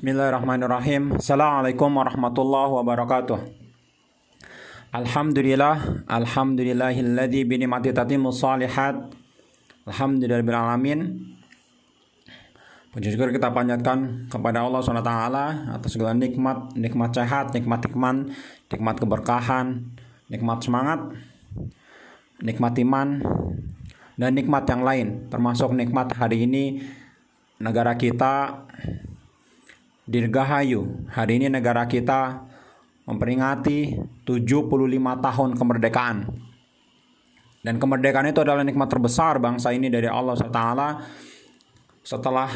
Bismillahirrahmanirrahim. Assalamualaikum warahmatullahi wabarakatuh. Alhamdulillah, alhamdulillahilladzi bi ni'mati tatimmu shalihat. Alhamdulillahirabbil alamin. Puji syukur kita panjatkan kepada Allah SWT atas segala nikmat, nikmat sehat, nikmat iman, nikmat keberkahan, nikmat semangat, nikmat iman, dan nikmat yang lain. Termasuk nikmat hari ini negara kita Dirgahayu. Hari ini negara kita memperingati 75 tahun kemerdekaan. Dan kemerdekaan itu adalah nikmat terbesar bangsa ini dari Allah SWT setelah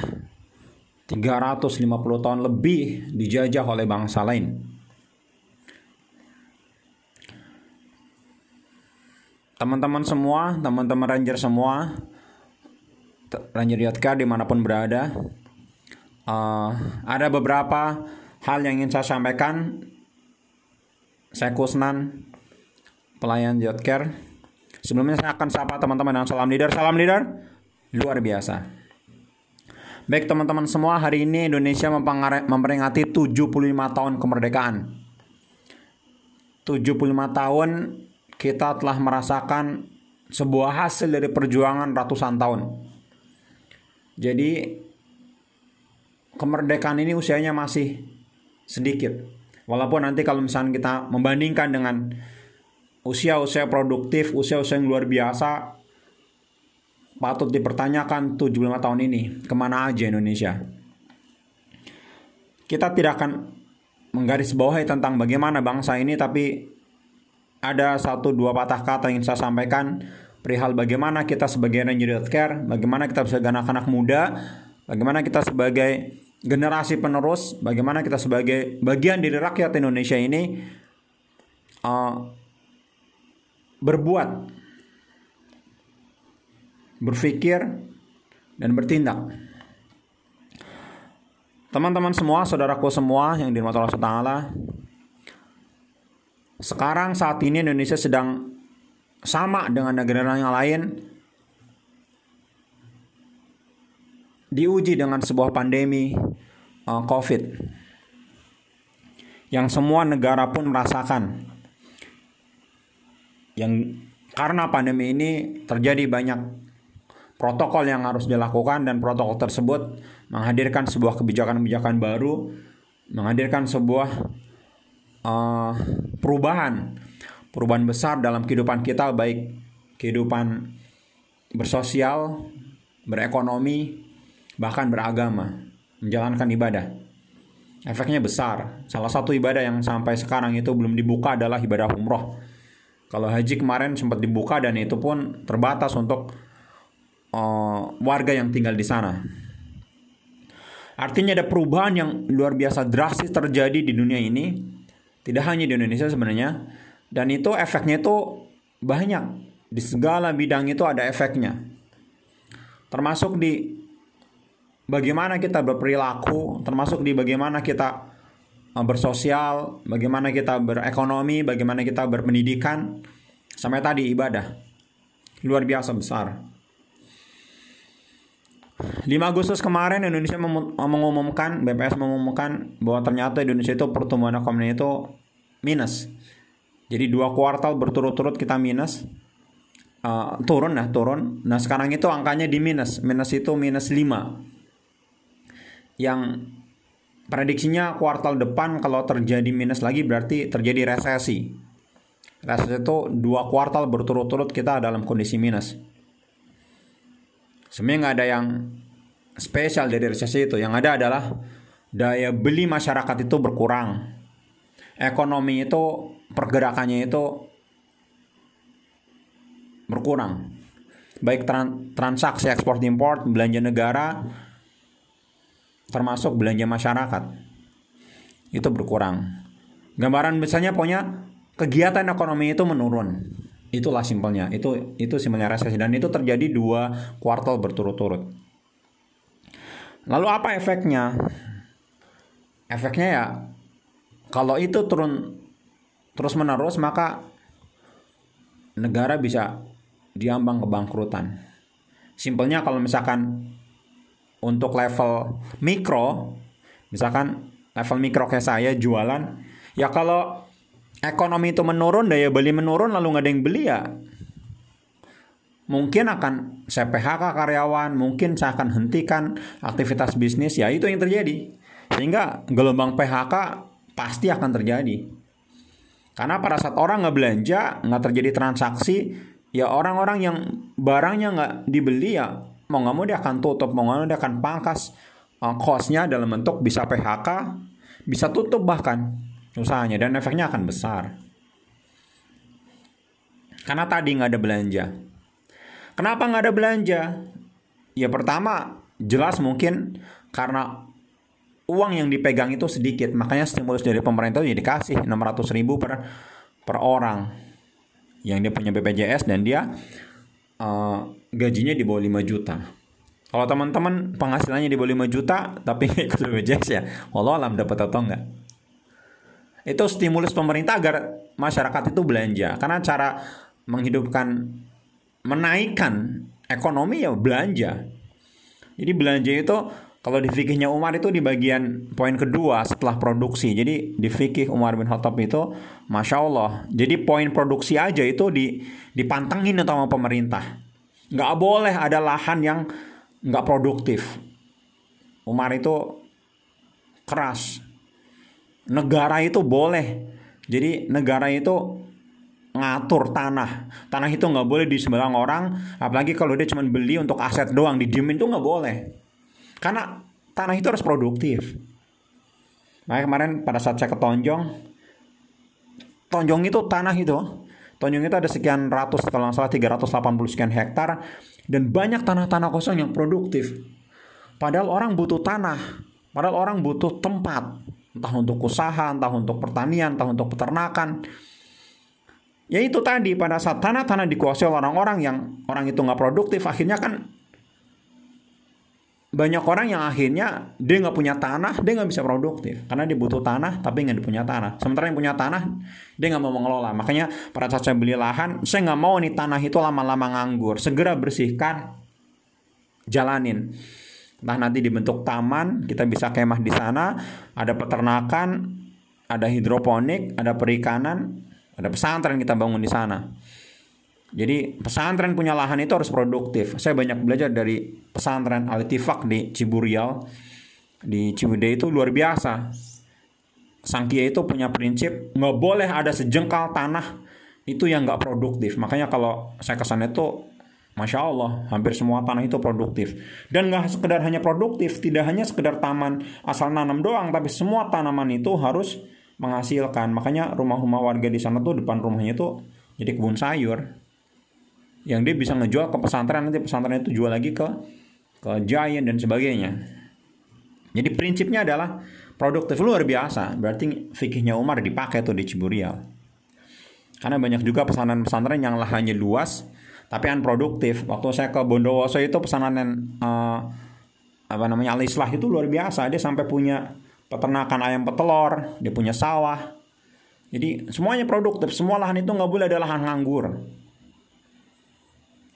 350 tahun lebih dijajah oleh bangsa lain. Teman-teman semua, teman-teman ranger semua, Ranger Yotka di mana pun berada, uh, ada beberapa hal yang ingin saya sampaikan. Saya Kusnan, pelayan Jotcare. Sebelumnya saya akan sapa teman-teman dengan salam leader. Salam leader, luar biasa. Baik teman-teman semua, hari ini Indonesia memperingati 75 tahun kemerdekaan. 75 tahun kita telah merasakan sebuah hasil dari perjuangan ratusan tahun. Jadi kemerdekaan ini usianya masih sedikit. Walaupun nanti kalau misalnya kita membandingkan dengan usia-usia produktif, usia-usia yang luar biasa, patut dipertanyakan 75 tahun ini, ke mana aja Indonesia? Kita tidak akan menggarisbawahi tentang bagaimana bangsa ini, tapi ada satu dua patah kata yang saya sampaikan perihal bagaimana kita sebagai Ranger Healthcare, bagaimana kita sebagai anak-anak muda, bagaimana kita sebagai generasi penerus, bagaimana kita sebagai bagian dari rakyat Indonesia ini uh, berbuat, berpikir, dan bertindak. Teman-teman semua, saudaraku semua yang dirahmati Allah Taala, sekarang saat ini Indonesia sedang sama dengan negara yang lain diuji dengan sebuah pandemi uh, COVID yang semua negara pun merasakan. Yang karena pandemi ini terjadi banyak protokol yang harus dilakukan dan protokol tersebut menghadirkan sebuah kebijakan-kebijakan baru, menghadirkan sebuah uh, perubahan, perubahan besar dalam kehidupan kita baik kehidupan bersosial, berekonomi, bahkan beragama, menjalankan ibadah. Efeknya besar. Salah satu ibadah yang sampai sekarang itu belum dibuka adalah ibadah umroh. Kalau haji kemarin sempat dibuka dan itu pun terbatas untuk uh, warga yang tinggal di sana. Artinya ada perubahan yang luar biasa drastis terjadi di dunia ini. Tidak hanya di Indonesia sebenarnya. Dan itu efeknya itu banyak. Di segala bidang itu ada efeknya. Termasuk di bagaimana kita berperilaku, termasuk di bagaimana kita uh, bersosial, bagaimana kita berekonomi, bagaimana kita berpendidikan, sampai tadi ibadah. Luar biasa besar. 5 Agustus kemarin Indonesia mengumumkan, BPS mengumumkan bahwa ternyata Indonesia itu pertumbuhan ekonomi itu minus. Jadi dua kuartal berturut-turut kita minus. Uh, turun ya turun. Nah sekarang itu angkanya di minus. Minus itu minus 5 yang prediksinya kuartal depan kalau terjadi minus lagi berarti terjadi resesi. Resesi itu dua kuartal berturut-turut kita dalam kondisi minus. Sebenarnya nggak ada yang spesial dari resesi itu. Yang ada adalah daya beli masyarakat itu berkurang. Ekonomi itu pergerakannya itu berkurang. Baik transaksi ekspor import, belanja negara, termasuk belanja masyarakat itu berkurang. Gambaran besarnya pokoknya kegiatan ekonomi itu menurun. Itulah simpelnya. Itu itu simpelnya resesi dan itu terjadi dua kuartal berturut-turut. Lalu apa efeknya? Efeknya ya kalau itu turun terus menerus maka negara bisa diambang kebangkrutan. Simpelnya kalau misalkan untuk level mikro misalkan level mikro kayak saya jualan ya kalau ekonomi itu menurun daya beli menurun lalu nggak ada yang beli ya mungkin akan saya PHK karyawan, mungkin saya akan hentikan aktivitas bisnis, ya itu yang terjadi. Sehingga gelombang PHK pasti akan terjadi. Karena pada saat orang nggak belanja, nggak terjadi transaksi, ya orang-orang yang barangnya nggak dibeli ya mau nggak mau dia akan tutup, mau nggak mau dia akan pangkas uh, dalam bentuk bisa PHK, bisa tutup bahkan usahanya dan efeknya akan besar. Karena tadi nggak ada belanja. Kenapa nggak ada belanja? Ya pertama jelas mungkin karena uang yang dipegang itu sedikit, makanya stimulus dari pemerintah itu ya dikasih 600 ribu per per orang yang dia punya BPJS dan dia uh, gajinya di bawah 5 juta. Kalau teman-teman penghasilannya di bawah 5 juta tapi ikut BPJS ya, Allah alam dapat atau enggak. Itu stimulus pemerintah agar masyarakat itu belanja karena cara menghidupkan menaikkan ekonomi ya belanja. Jadi belanja itu kalau di fikihnya Umar itu di bagian poin kedua setelah produksi. Jadi di fikih Umar bin Khattab itu Masya Allah. Jadi poin produksi aja itu di, dipantengin sama pemerintah. Nggak boleh ada lahan yang nggak produktif. Umar itu keras. Negara itu boleh. Jadi negara itu ngatur tanah. Tanah itu nggak boleh di sebelah orang, apalagi kalau dia cuma beli untuk aset doang, didiemin itu nggak boleh. Karena tanah itu harus produktif. Nah kemarin pada saat saya ke Tonjong, Tonjong itu tanah itu, Tonjong itu ada sekian ratus, kalau nggak salah 380 sekian hektar, dan banyak tanah-tanah kosong yang produktif. Padahal orang butuh tanah, padahal orang butuh tempat, entah untuk usaha, entah untuk pertanian, entah untuk peternakan Ya itu tadi pada saat tanah-tanah dikuasai orang-orang yang orang itu nggak produktif, akhirnya kan banyak orang yang akhirnya dia nggak punya tanah, dia nggak bisa produktif karena dia butuh tanah tapi nggak punya tanah. Sementara yang punya tanah dia nggak mau mengelola. Makanya pada saat saya beli lahan, saya nggak mau nih tanah itu lama-lama nganggur. Segera bersihkan, jalanin. Nah nanti dibentuk taman, kita bisa kemah di sana, ada peternakan, ada hidroponik, ada perikanan, ada pesantren kita bangun di sana. Jadi pesantren punya lahan itu harus produktif. Saya banyak belajar dari pesantren Al Tifak di Ciburial di Ciwidey itu luar biasa. Sangkia itu punya prinsip nggak boleh ada sejengkal tanah itu yang nggak produktif. Makanya kalau saya ke sana itu Masya Allah, hampir semua tanah itu produktif. Dan nggak sekedar hanya produktif, tidak hanya sekedar taman asal nanam doang, tapi semua tanaman itu harus menghasilkan. Makanya rumah-rumah warga di sana tuh depan rumahnya tuh jadi kebun sayur. Yang dia bisa ngejual ke pesantren nanti pesantren itu jual lagi ke ke Giant dan sebagainya. Jadi prinsipnya adalah produktif luar biasa. Berarti fikihnya Umar dipakai tuh di Ciburial. Karena banyak juga pesantren-pesantren yang lahannya luas tapi unproduktif. Waktu saya ke Bondowoso itu pesantren uh, apa namanya Al-Islah itu luar biasa. Dia sampai punya peternakan ayam petelur, dia punya sawah. Jadi semuanya produktif, semua lahan itu nggak boleh ada lahan nganggur.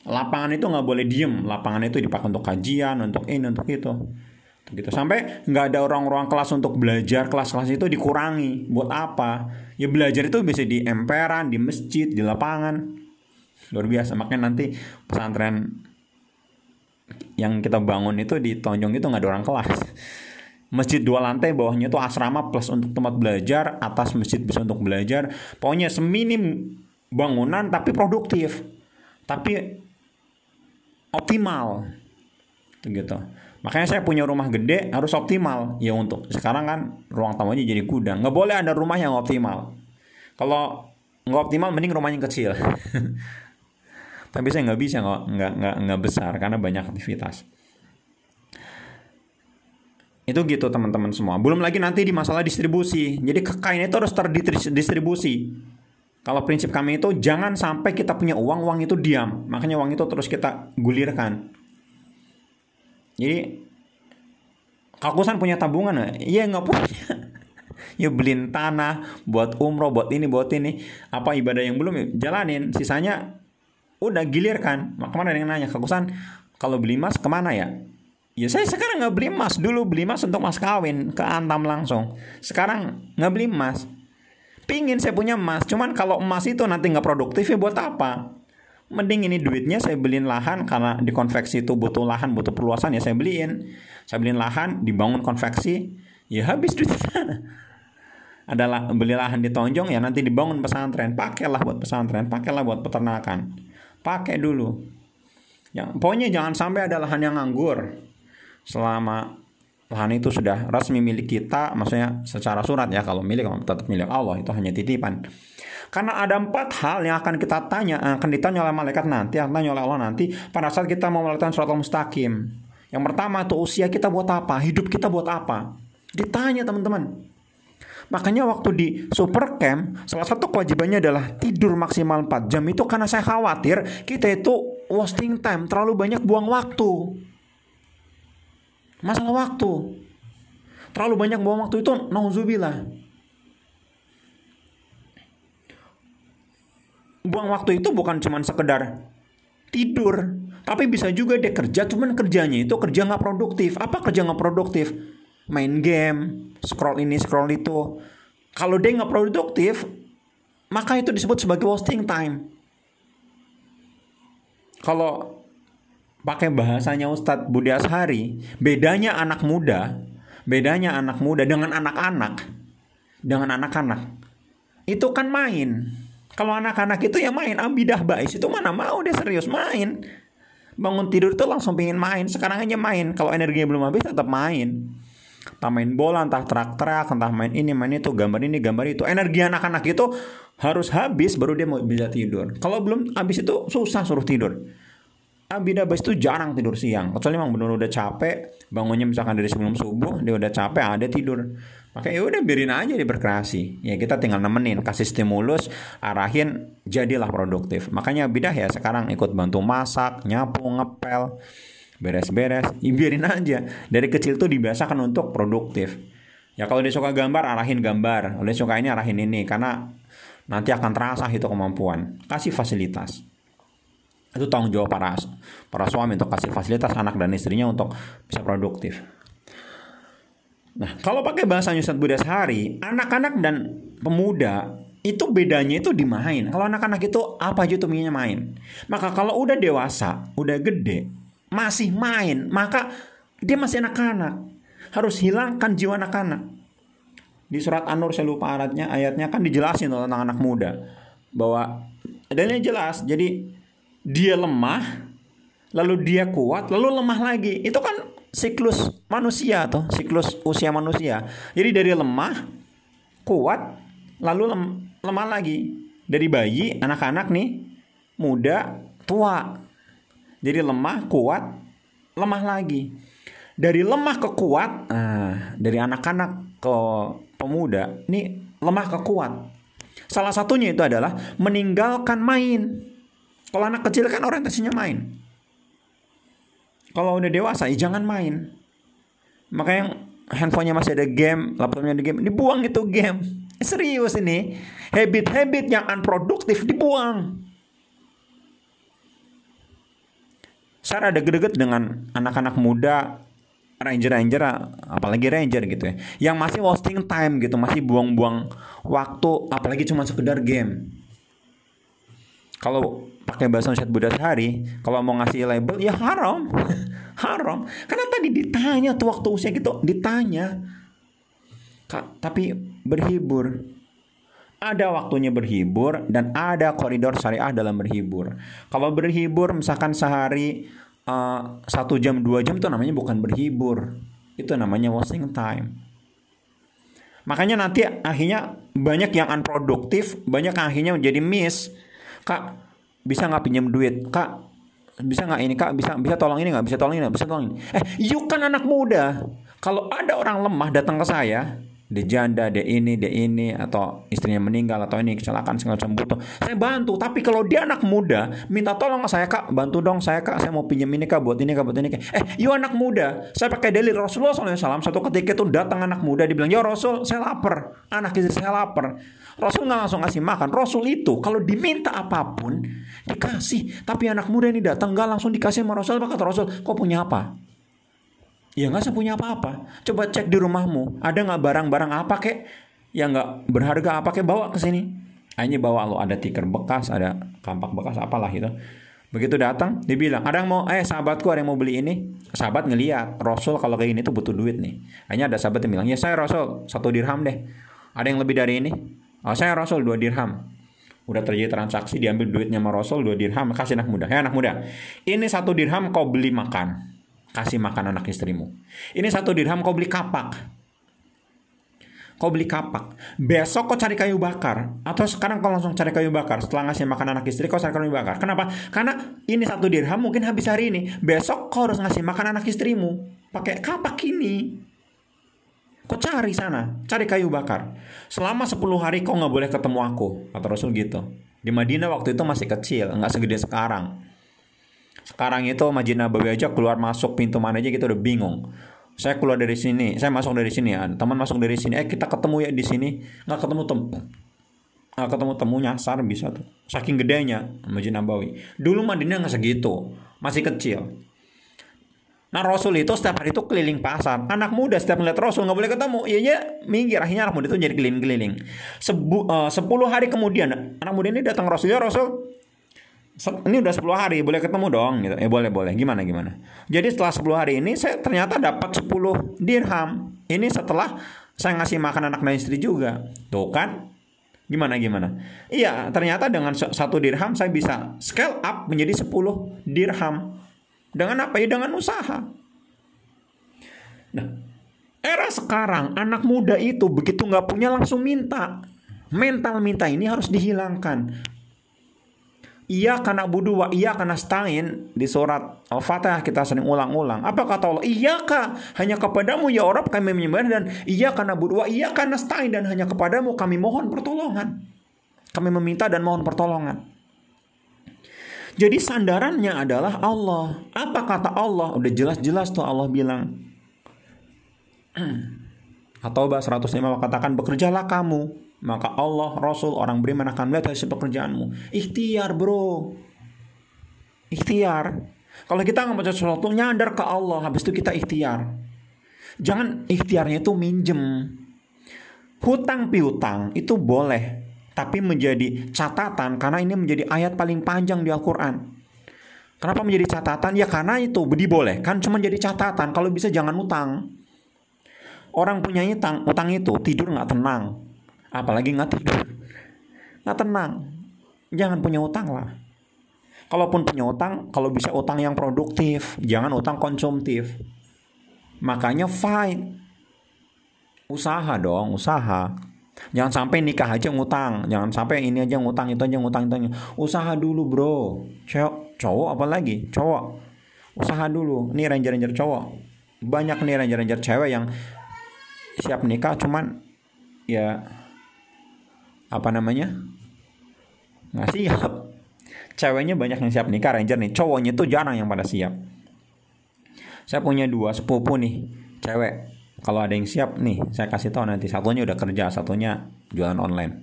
Lapangan itu nggak boleh diem, lapangan itu dipakai untuk kajian, untuk ini, untuk itu. Gitu sampai nggak ada orang-orang kelas untuk belajar, kelas-kelas itu dikurangi. Buat apa? Ya belajar itu bisa di emperan, di masjid, di lapangan. Luar biasa. Makanya nanti pesantren yang kita bangun itu di Tonjong itu nggak ada orang kelas masjid dua lantai bawahnya itu asrama plus untuk tempat belajar atas masjid bisa untuk belajar pokoknya seminim bangunan tapi produktif tapi optimal. Gitu. Makanya saya punya rumah gede harus optimal. Ya untuk sekarang kan ruang tamunya jadi gudang nggak boleh ada rumah yang optimal. Kalau nggak optimal mending rumahnya kecil. Tapi saya nggak bisa nggak nggak nggak besar karena banyak aktivitas. Itu gitu teman-teman semua. Belum lagi nanti di masalah distribusi. Jadi kain itu harus terdistribusi. Kalau prinsip kami itu jangan sampai kita punya uang, uang itu diam. Makanya uang itu terus kita gulirkan. Jadi Kakusan punya tabungan nggak? Iya nggak punya. ya beliin tanah buat umroh, buat ini, buat ini. Apa ibadah yang belum jalanin. Sisanya udah gilirkan. Ke mana ada yang nanya, Kakusan kalau beli emas ke mana ya? Ya saya sekarang nggak beli emas dulu beli emas untuk mas kawin ke Antam langsung. Sekarang nggak beli emas. Pingin saya punya emas, cuman kalau emas itu nanti nggak produktif ya buat apa? Mending ini duitnya saya beliin lahan karena di konveksi itu butuh lahan, butuh perluasan ya saya beliin. Saya beliin lahan, dibangun konveksi, ya habis duitnya. Adalah beli lahan di Tonjong ya nanti dibangun pesantren, pakailah buat pesantren, pakailah buat peternakan. Pakai dulu. Ya, pokoknya jangan sampai ada lahan yang nganggur selama lahan itu sudah resmi milik kita, maksudnya secara surat ya, kalau milik tetap milik Allah itu hanya titipan. Karena ada empat hal yang akan kita tanya, akan ditanya oleh malaikat nanti, akan ditanya oleh Allah nanti pada saat kita mau melakukan surat al-mustaqim. Yang pertama itu usia kita buat apa, hidup kita buat apa. Ditanya teman-teman. Makanya waktu di super camp, salah satu kewajibannya adalah tidur maksimal 4 jam itu karena saya khawatir kita itu wasting time, terlalu banyak buang waktu. Masalah waktu. Terlalu banyak buang waktu itu nauzubillah. Buang waktu itu bukan cuma sekedar tidur, tapi bisa juga dia kerja, cuman kerjanya itu kerja nggak produktif. Apa kerja nggak produktif? Main game, scroll ini, scroll itu. Kalau dia nggak produktif, maka itu disebut sebagai wasting time. Kalau pakai bahasanya Ustadz Budi Ashari, bedanya anak muda, bedanya anak muda dengan anak-anak, dengan anak-anak, itu kan main. Kalau anak-anak itu ya main, ambidah bais itu mana mau dia serius main. Bangun tidur itu langsung pingin main, sekarang aja main. Kalau energinya belum habis tetap main. Entah main bola, entah terak-terak, entah main ini, main itu, gambar ini, gambar itu. Energi anak-anak itu harus habis baru dia mau bisa tidur. Kalau belum habis itu susah suruh tidur. Abidabas itu jarang tidur siang. Kecuali memang benar udah capek, bangunnya misalkan dari sebelum subuh, dia udah capek, ada tidur. Makanya ya udah biarin aja dia berkreasi. Ya kita tinggal nemenin, kasih stimulus, arahin, jadilah produktif. Makanya bidah ya sekarang ikut bantu masak, nyapu, ngepel, beres-beres, ya biarin aja. Dari kecil tuh dibiasakan untuk produktif. Ya kalau dia suka gambar, arahin gambar. Kalau dia suka ini, arahin ini. Karena nanti akan terasa itu kemampuan. Kasih fasilitas itu tanggung jawab para para suami untuk kasih fasilitas anak dan istrinya untuk bisa produktif. Nah, kalau pakai bahasanya Ustadz Budas Hari, anak-anak dan pemuda itu bedanya itu di main. Kalau anak-anak itu apa aja tuh main. Maka kalau udah dewasa, udah gede, masih main, maka dia masih anak-anak. Harus hilangkan jiwa anak-anak. Di surat An-Nur saya lupa ayatnya, ayatnya kan dijelasin tentang anak muda bahwa adanya jelas. Jadi dia lemah, lalu dia kuat, lalu lemah lagi. Itu kan siklus manusia atau siklus usia manusia. Jadi dari lemah, kuat, lalu lem, lemah lagi. Dari bayi, anak-anak nih, muda, tua. Jadi lemah, kuat, lemah lagi. Dari lemah ke kuat, nah, dari anak-anak ke pemuda, ini lemah ke kuat. Salah satunya itu adalah meninggalkan main. Kalau anak kecil kan orientasinya main. Kalau udah dewasa ya jangan main. Makanya handphonenya masih ada game, laptopnya ada game, dibuang itu game. Serius ini, habit-habit yang unproduktif dibuang. Saya ada greget dengan anak-anak muda ranger-ranger apalagi ranger gitu ya yang masih wasting time gitu masih buang-buang waktu apalagi cuma sekedar game kalau pakai bahasa Ustadz Buddha Sehari, kalau mau ngasih label ya haram. haram. Karena tadi ditanya tuh waktu usia gitu, ditanya. Kak, tapi berhibur. Ada waktunya berhibur dan ada koridor syariah dalam berhibur. Kalau berhibur misalkan sehari uh, satu jam dua jam itu namanya bukan berhibur, itu namanya wasting time. Makanya nanti akhirnya banyak yang unproduktif, banyak yang akhirnya menjadi miss kak bisa nggak pinjam duit kak bisa nggak ini kak bisa bisa tolong ini nggak bisa tolong ini nggak bisa tolong ini eh yuk kan anak muda kalau ada orang lemah datang ke saya dia janda, dia ini, dia ini, atau istrinya meninggal, atau ini kecelakaan segala macam butuh. Saya bantu. Tapi kalau dia anak muda, minta tolong saya kak, bantu dong saya kak, saya mau pinjam ini kak, buat ini kak, buat ini kak. Eh, yuk anak muda, saya pakai dalil Rasulullah SAW. Satu ketika itu datang anak muda, dibilang, ya Rasul, saya lapar, anak istri saya lapar. Rasul nggak langsung ngasih makan. Rasul itu kalau diminta apa pun dikasih. Tapi anak muda ini datang nggak langsung dikasih sama Rasul. Kata Rasul? Kau punya apa? Ya nggak usah punya apa-apa. Coba cek di rumahmu, ada nggak barang-barang apa kek yang nggak berharga apa kek bawa ke sini. Hanya bawa lo ada tikar bekas, ada kampak bekas apalah itu. Begitu datang, dibilang, ada yang mau, eh sahabatku ada yang mau beli ini. Sahabat ngeliat, Rasul kalau kayak gini tuh butuh duit nih. Hanya ada sahabat yang bilang, ya saya Rasul, satu dirham deh. Ada yang lebih dari ini? Oh saya Rasul, dua dirham. Udah terjadi transaksi, diambil duitnya sama Rasul, dua dirham, kasih anak muda. Ya anak muda, ini satu dirham kau beli makan. Kasih makan anak istrimu. Ini satu dirham kau beli kapak kau beli kapak. Besok kau cari kayu bakar. Atau sekarang kau langsung cari kayu bakar. Setelah ngasih makan anak istri, kau cari kayu bakar. Kenapa? Karena ini satu dirham mungkin habis hari ini. Besok kau harus ngasih makan anak istrimu. Pakai kapak ini. Kau cari sana, cari kayu bakar. Selama 10 hari kau nggak boleh ketemu aku. Kata Rasul gitu. Di Madinah waktu itu masih kecil, nggak segede sekarang. Sekarang itu Masjid Nabawi aja keluar masuk pintu mana aja gitu udah bingung saya keluar dari sini, saya masuk dari sini ya, teman masuk dari sini, eh kita ketemu ya di sini, nggak ketemu temu, nggak ketemu temu nyasar bisa tuh, saking gedenya Masjid Nabawi. Dulu Madinah nggak segitu, masih kecil. Nah Rasul itu setiap hari itu keliling pasar. Anak muda setiap melihat Rasul nggak boleh ketemu. Iya ya minggir. Akhirnya anak muda itu jadi keliling-keliling. Sebu, uh, sepuluh hari kemudian anak muda ini datang Rasul ya Rasul ini udah 10 hari boleh ketemu dong? Gitu. Eh boleh boleh. Gimana gimana? Jadi setelah 10 hari ini saya ternyata dapat 10 dirham. Ini setelah saya ngasih makan anak dan istri juga. Tuh kan? Gimana gimana? Iya ternyata dengan satu dirham saya bisa scale up menjadi 10 dirham dengan apa ya dengan usaha nah era sekarang anak muda itu begitu nggak punya langsung minta mental minta ini harus dihilangkan Iya karena budu wa iya karena stain di surat Al-Fatihah kita sering ulang-ulang. Apa kata Allah? Iya kah hanya kepadamu ya Rabb kami menyembah dan iya karena budu wa iya karena stain dan hanya kepadamu kami mohon pertolongan. Kami meminta dan mohon pertolongan. Jadi sandarannya adalah Allah. Apa kata Allah? Udah jelas-jelas tuh Allah bilang. Atau bahasa 105 katakan bekerjalah kamu maka Allah, Rasul, orang beriman akan melihat hasil pekerjaanmu. Ikhtiar bro. Ikhtiar. Kalau kita nggak baca sesuatu, nyandar ke Allah. Habis itu kita ikhtiar. Jangan ikhtiarnya itu minjem. Hutang piutang itu boleh. Tapi menjadi catatan karena ini menjadi ayat paling panjang di Al-Quran. Kenapa menjadi catatan? Ya karena itu dibolehkan cuma jadi catatan. Kalau bisa jangan utang. Orang punya utang, utang itu tidur nggak tenang apalagi nggak tidur nggak tenang jangan punya utang lah kalaupun punya utang kalau bisa utang yang produktif jangan utang konsumtif makanya fine usaha dong usaha jangan sampai nikah aja ngutang. Jangan sampai ini aja ngutang itu aja ngutang itu aja. Usaha dulu bro. Cowok cowok apalagi? Cowok. Usaha dulu. Nih ranger ranger cowok. Banyak nih ranger ranger cewek yang siap nikah cuman ya apa namanya? Nggak siap. Ceweknya banyak yang siap nikah ranger nih. Cowoknya tuh jarang yang pada siap. Saya punya dua sepupu nih cewek kalau ada yang siap nih saya kasih tahu nanti. Satunya udah kerja satunya jualan online.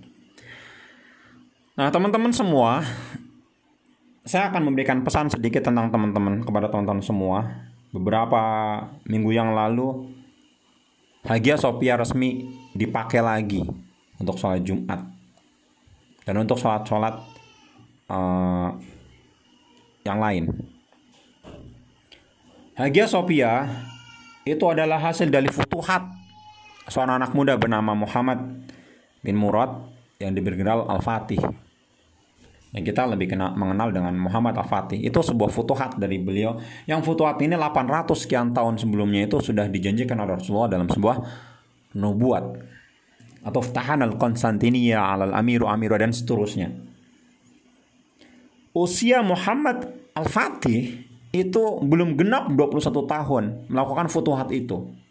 Nah teman-teman semua saya akan memberikan pesan sedikit tentang teman-teman kepada teman-teman semua. Beberapa minggu yang lalu Hagia Sophia resmi dipakai lagi untuk sholat Jumat. Dan untuk sholat-sholat uh, yang lain. Hagia Sophia itu adalah hasil dari futuhat seorang anak muda bernama Muhammad bin Murad yang diberi gelar Al-Fatih. Yang kita lebih kenal, mengenal dengan Muhammad Al-Fatih. Itu sebuah futuhat dari beliau. Yang futuhat ini 800 sekian tahun sebelumnya itu sudah dijanjikan oleh Rasulullah dalam sebuah nubuat atau Ftahan al-Konstantinia al amiru amiru dan seterusnya. Usia Muhammad al-Fatih itu belum genap 21 tahun melakukan futuhat itu.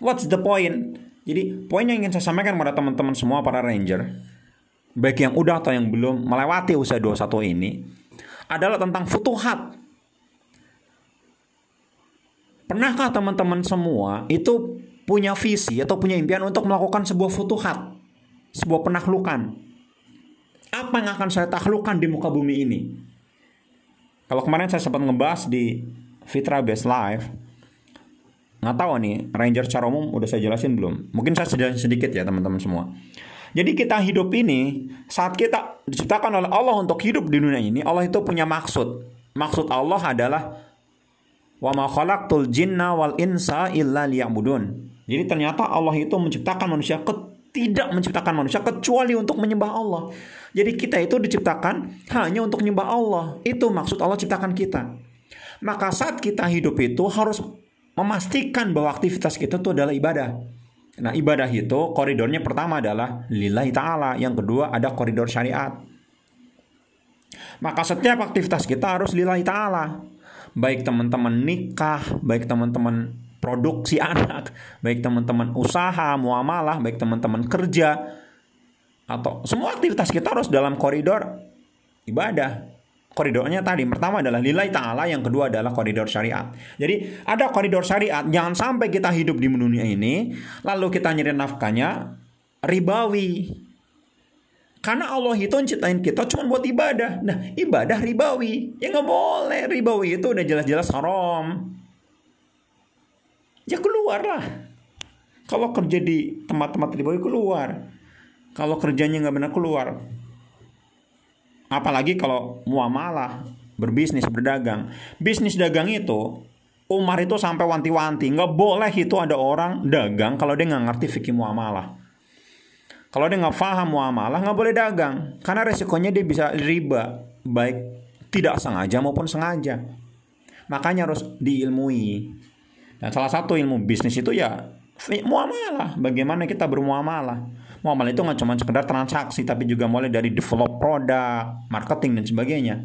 What's the point? Jadi poin yang ingin saya sampaikan kepada teman-teman semua para ranger baik yang udah atau yang belum melewati usia 21 ini adalah tentang futuhat. Pernahkah teman-teman semua itu punya visi atau punya impian untuk melakukan sebuah futuhat, sebuah penaklukan. Apa yang akan saya taklukkan di muka bumi ini? Kalau kemarin saya sempat ngebahas di fitrah based life nggak tahu nih ranger secara umum udah saya jelasin belum? Mungkin saya sedikit sedikit ya teman-teman semua. Jadi kita hidup ini saat kita diciptakan oleh Allah untuk hidup di dunia ini Allah itu punya maksud. Maksud Allah adalah wa ma khalaqtul jinna wal insa illa liya'budun. Jadi ternyata Allah itu menciptakan manusia tidak menciptakan manusia kecuali untuk menyembah Allah. Jadi kita itu diciptakan hanya untuk menyembah Allah. Itu maksud Allah ciptakan kita. Maka saat kita hidup itu harus memastikan bahwa aktivitas kita itu adalah ibadah. Nah, ibadah itu koridornya pertama adalah lillahi ta'ala, yang kedua ada koridor syariat. Maka setiap aktivitas kita harus lillahi ta'ala. Baik teman-teman nikah, baik teman-teman produksi anak, baik teman-teman usaha, muamalah, baik teman-teman kerja, atau semua aktivitas kita harus dalam koridor ibadah koridornya tadi. Pertama adalah nilai ta'ala yang kedua adalah koridor syariat. Jadi ada koridor syariat. Jangan sampai kita hidup di dunia ini lalu kita nyari nafkahnya ribawi. Karena Allah itu ciptain kita cuma buat ibadah. Nah ibadah ribawi. Ya nggak boleh. Ribawi itu udah jelas-jelas haram. Ya keluar lah. Kalau kerja di tempat-tempat ribawi keluar. Kalau kerjanya nggak benar keluar Apalagi kalau muamalah, berbisnis, berdagang. Bisnis dagang itu Umar itu sampai wanti-wanti nggak boleh itu ada orang dagang kalau dia nggak ngerti fikih muamalah. Kalau dia nggak paham muamalah nggak boleh dagang karena resikonya dia bisa riba baik tidak sengaja maupun sengaja. Makanya harus diilmui. Dan salah satu ilmu bisnis itu ya muamalah. Bagaimana kita bermuamalah. Muamalah itu nggak cuma sekedar transaksi tapi juga mulai dari develop produk, marketing dan sebagainya.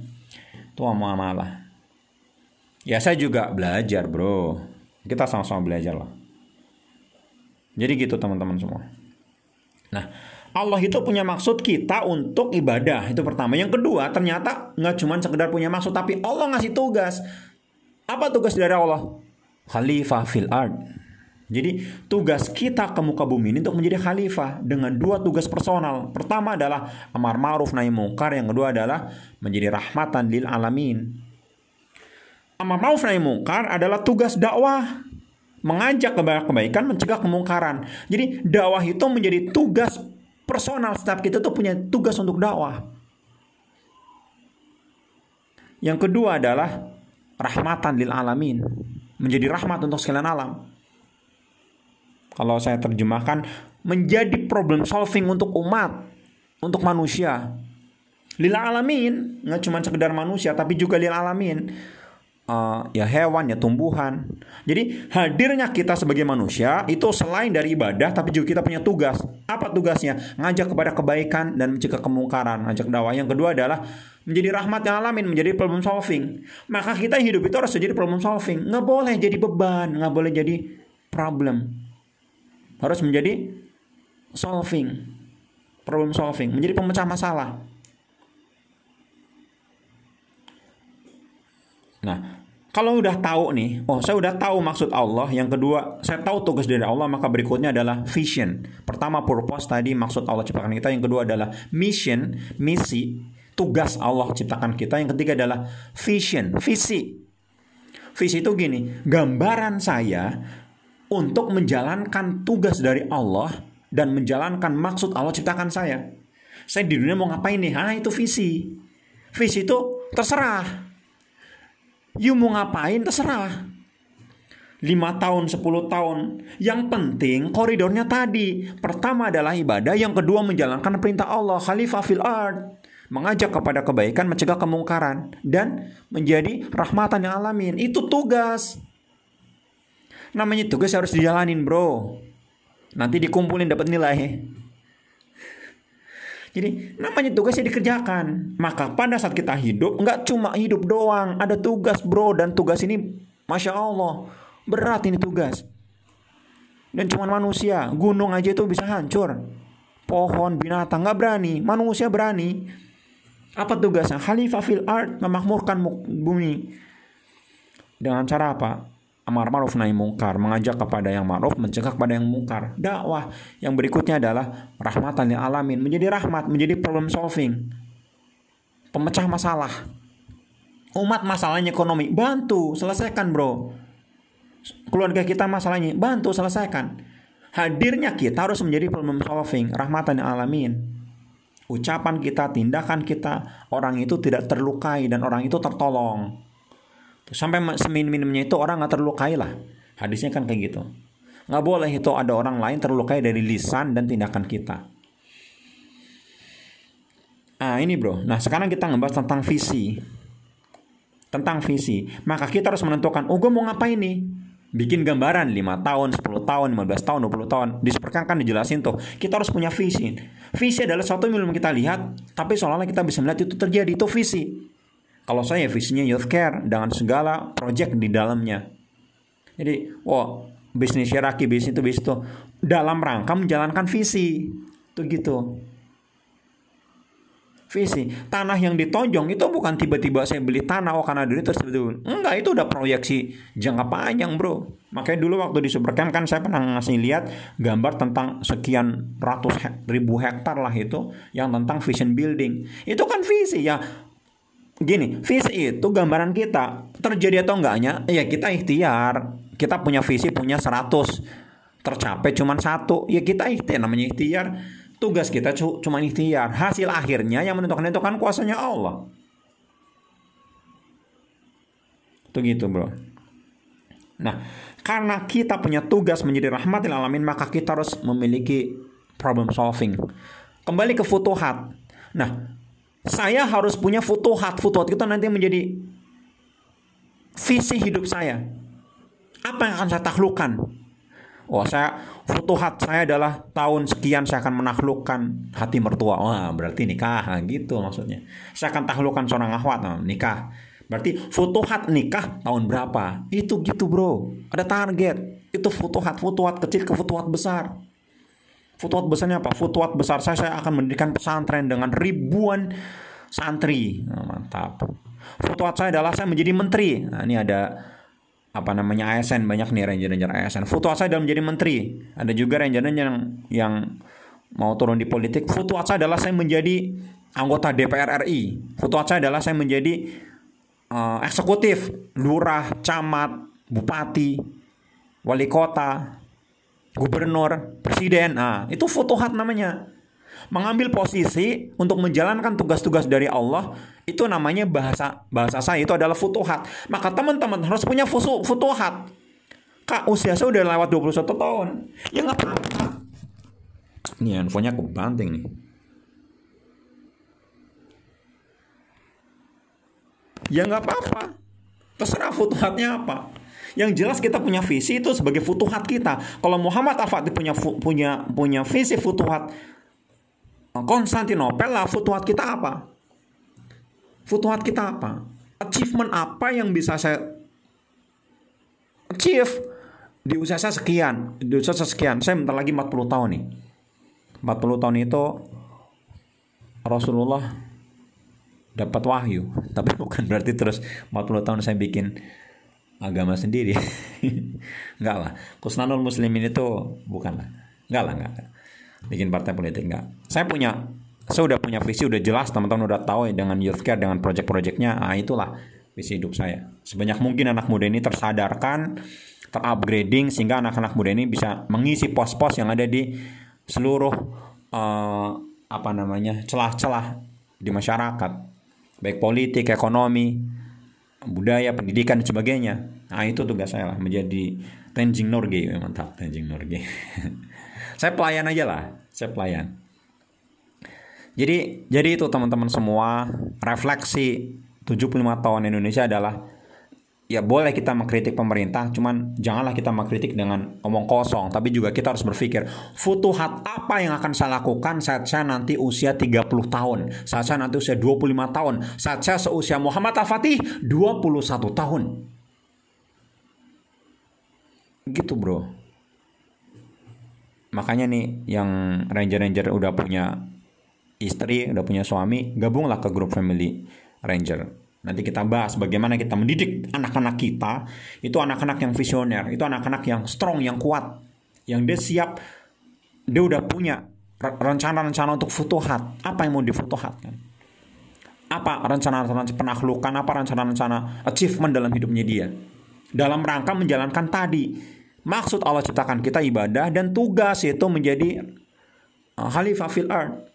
Itu muamalah. Ya saya juga belajar bro. Kita sama-sama belajar lah. Jadi gitu teman-teman semua. Nah, Allah itu punya maksud kita untuk ibadah itu pertama. Yang kedua ternyata nggak cuma sekedar punya maksud tapi Allah ngasih tugas. Apa tugas dari Allah? Khalifah fil ard jadi tugas kita ke muka bumi ini untuk menjadi khalifah dengan dua tugas personal. Pertama adalah amar ma'ruf nahi mungkar, yang kedua adalah menjadi rahmatan lil alamin. Amar ma'ruf nahi mungkar adalah tugas dakwah, mengajak kebaikan, mencegah kemungkaran. Jadi dakwah itu menjadi tugas personal setiap kita tuh punya tugas untuk dakwah. Yang kedua adalah rahmatan lil alamin, menjadi rahmat untuk sekalian alam kalau saya terjemahkan menjadi problem solving untuk umat, untuk manusia. Lila alamin, nggak cuma sekedar manusia, tapi juga lila alamin. Uh, ya hewan, ya tumbuhan. Jadi hadirnya kita sebagai manusia itu selain dari ibadah, tapi juga kita punya tugas. Apa tugasnya? Ngajak kepada kebaikan dan mencegah kemungkaran. Ngajak dakwah. Yang kedua adalah menjadi rahmat yang alamin, menjadi problem solving. Maka kita hidup itu harus jadi problem solving. Nggak boleh jadi beban, nggak boleh jadi problem harus menjadi solving problem solving menjadi pemecah masalah nah kalau udah tahu nih, oh saya udah tahu maksud Allah. Yang kedua, saya tahu tugas dari Allah, maka berikutnya adalah vision. Pertama purpose tadi maksud Allah ciptakan kita. Yang kedua adalah mission, misi, tugas Allah ciptakan kita. Yang ketiga adalah vision, visi. Visi itu gini, gambaran saya untuk menjalankan tugas dari Allah dan menjalankan maksud Allah ciptakan saya. Saya di dunia mau ngapain nih? Ah itu visi. Visi itu terserah. You mau ngapain terserah. 5 tahun, 10 tahun. Yang penting koridornya tadi. Pertama adalah ibadah, yang kedua menjalankan perintah Allah, khalifah fil ard. Mengajak kepada kebaikan, mencegah kemungkaran dan menjadi rahmatan yang alamin. Itu tugas namanya tugas harus dijalanin bro. Nanti dikumpulin dapat nilai. Jadi namanya tugasnya dikerjakan. Maka pada saat kita hidup nggak cuma hidup doang. Ada tugas bro. Dan tugas ini masya Allah berat ini tugas. Dan cuma manusia. Gunung aja itu bisa hancur. Pohon binatang nggak berani. Manusia berani. Apa tugasnya? Khalifah fil art memakmurkan bumi. Dengan cara apa amar ma'ruf nahi mungkar, mengajak kepada yang ma'ruf, mencegah kepada yang mungkar. Dakwah yang berikutnya adalah rahmatan lil alamin, menjadi rahmat, menjadi problem solving. Pemecah masalah. Umat masalahnya ekonomi, bantu selesaikan bro. Keluarga kita masalahnya, bantu selesaikan. Hadirnya kita harus menjadi problem solving, rahmatan alamin. Ucapan kita, tindakan kita, orang itu tidak terlukai dan orang itu tertolong. Sampai semin-minimnya itu orang nggak terlukai lah. Hadisnya kan kayak gitu. Nggak boleh itu ada orang lain terlukai dari lisan dan tindakan kita. Ah ini bro. Nah sekarang kita ngebahas tentang visi tentang visi, maka kita harus menentukan, oh gue mau ngapain nih? Bikin gambaran 5 tahun, 10 tahun, 15 tahun, 20 tahun. Disebutkan kan dijelasin tuh. Kita harus punya visi. Visi adalah sesuatu yang belum kita lihat, tapi seolah-olah kita bisa melihat itu terjadi. Itu visi. Kalau saya visinya youth care dengan segala project di dalamnya. Jadi, wow, bisnis hierarki, bisnis itu, bisnis itu. Dalam rangka menjalankan visi. Itu gitu visi. Tanah yang ditonjong itu bukan tiba-tiba saya beli tanah oh karena duit terus betul. Enggak, itu udah proyeksi jangka panjang, Bro. Makanya dulu waktu di Supercamp kan saya pernah ngasih lihat gambar tentang sekian ratus hek, ribu hektar lah itu yang tentang vision building. Itu kan visi ya. Gini, visi itu gambaran kita. Terjadi atau enggaknya, ya kita ikhtiar. Kita punya visi punya 100 tercapai cuma satu ya kita ikhtiar namanya ikhtiar Tugas kita cuma ikhtiar. Hasil akhirnya yang menentukan itu kan kuasanya Allah. Itu gitu bro. Nah, karena kita punya tugas menjadi rahmatil alamin, maka kita harus memiliki problem solving. Kembali ke futuhat. Nah, saya harus punya futuhat. Futuhat itu nanti menjadi visi hidup saya. Apa yang akan saya taklukkan? Oh, saya futuhat saya adalah tahun sekian saya akan menaklukkan hati mertua. Wah, berarti nikah nah, gitu maksudnya. Saya akan taklukkan seorang akhwat nah, nikah. Berarti futuhat nikah tahun berapa? Itu gitu, Bro. Ada target. Itu futuhat, futuhat kecil ke futuhat besar. Futuhat besarnya apa? Futuhat besar saya saya akan mendirikan pesantren dengan ribuan santri. Nah, mantap. Futuhat saya adalah saya menjadi menteri. Nah, ini ada apa namanya ASN banyak nih ranger-ranger ASN. Foto saya dalam menjadi menteri. Ada juga ranger yang yang mau turun di politik. Foto saya adalah saya menjadi anggota DPR RI. Foto saya adalah saya menjadi uh, eksekutif, lurah, camat, bupati, wali kota, gubernur, presiden. Nah, itu fotohat namanya mengambil posisi untuk menjalankan tugas-tugas dari Allah itu namanya bahasa bahasa saya itu adalah futuhat. Maka teman-teman harus punya futuhat. Kak, usia saya udah lewat 21 tahun. Ya nggak apa-apa. Nih handphonenya aku banting nih. Ya nggak apa-apa. Terserah futuhatnya apa. Yang jelas kita punya visi itu sebagai futuhat kita. Kalau Muhammad Al-Fatih punya punya punya visi futuhat Konstantinopel lah futuhat kita apa? Futuhat kita apa? Achievement apa yang bisa saya achieve di usia saya sekian, di usia saya sekian. Saya bentar lagi 40 tahun nih. 40 tahun itu Rasulullah dapat wahyu, tapi bukan berarti terus 40 tahun saya bikin agama sendiri. enggak lah. Kusnanul muslimin itu bukan lah. Enggak lah, enggak bikin partai politik enggak saya punya saya udah punya visi udah jelas teman-teman udah tahu ya dengan youth care dengan project-projectnya ah itulah visi hidup saya sebanyak mungkin anak muda ini tersadarkan terupgrading sehingga anak-anak muda ini bisa mengisi pos-pos yang ada di seluruh uh, apa namanya celah-celah di masyarakat baik politik ekonomi budaya pendidikan dan sebagainya. Nah itu tugas saya lah menjadi Tenzing Norgay mantap Tenzing Norgay saya pelayan aja lah saya pelayan. Jadi jadi itu teman-teman semua refleksi 75 tahun Indonesia adalah ya boleh kita mengkritik pemerintah, cuman janganlah kita mengkritik dengan omong kosong, tapi juga kita harus berpikir, futuhat apa yang akan saya lakukan saat saya nanti usia 30 tahun, saat saya nanti usia 25 tahun, saat saya seusia Muhammad Al-Fatih 21 tahun. Gitu bro makanya nih yang ranger-ranger udah punya istri, udah punya suami, gabunglah ke grup family ranger. Nanti kita bahas bagaimana kita mendidik anak-anak kita, itu anak-anak yang visioner, itu anak-anak yang strong, yang kuat, yang dia siap, dia udah punya rencana-rencana untuk futuhat. Apa yang mau difutuhatkan? apa rencana-rencana penaklukan, apa rencana-rencana achievement dalam hidupnya dia. Dalam rangka menjalankan tadi. Maksud Allah ciptakan kita ibadah dan tugas itu menjadi uh, khalifah fil ard.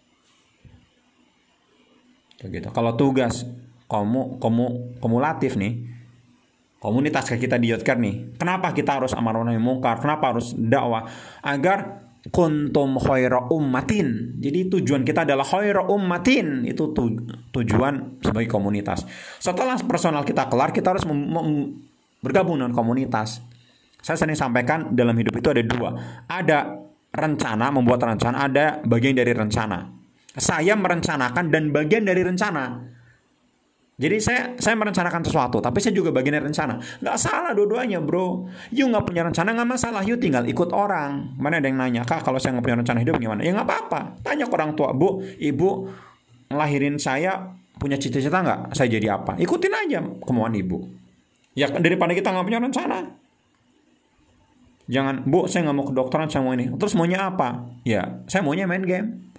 Gitu. Kalau tugas kamu kamu kumulatif nih, komunitas kayak kita di nih. Kenapa kita harus amar nahi mungkar? Kenapa harus dakwah? Agar kuntum khaira ummatin. Jadi tujuan kita adalah khaira ummatin. Itu tu, tujuan sebagai komunitas. Setelah personal kita kelar, kita harus bergabung dengan komunitas. Saya sering sampaikan dalam hidup itu ada dua. Ada rencana, membuat rencana, ada bagian dari rencana. Saya merencanakan dan bagian dari rencana. Jadi saya saya merencanakan sesuatu, tapi saya juga bagian dari rencana. Nggak salah dua-duanya, bro. You nggak punya rencana nggak masalah, you tinggal ikut orang. Mana ada yang nanya, kak kalau saya nggak punya rencana hidup gimana? Ya nggak apa-apa. Tanya ke orang tua, bu, ibu ngelahirin saya punya cita-cita nggak? Saya jadi apa? Ikutin aja kemauan ibu. Ya daripada kita nggak punya rencana. Jangan, bu, saya nggak mau ke dokteran, saya mau ini. Terus maunya apa? Ya, saya maunya main game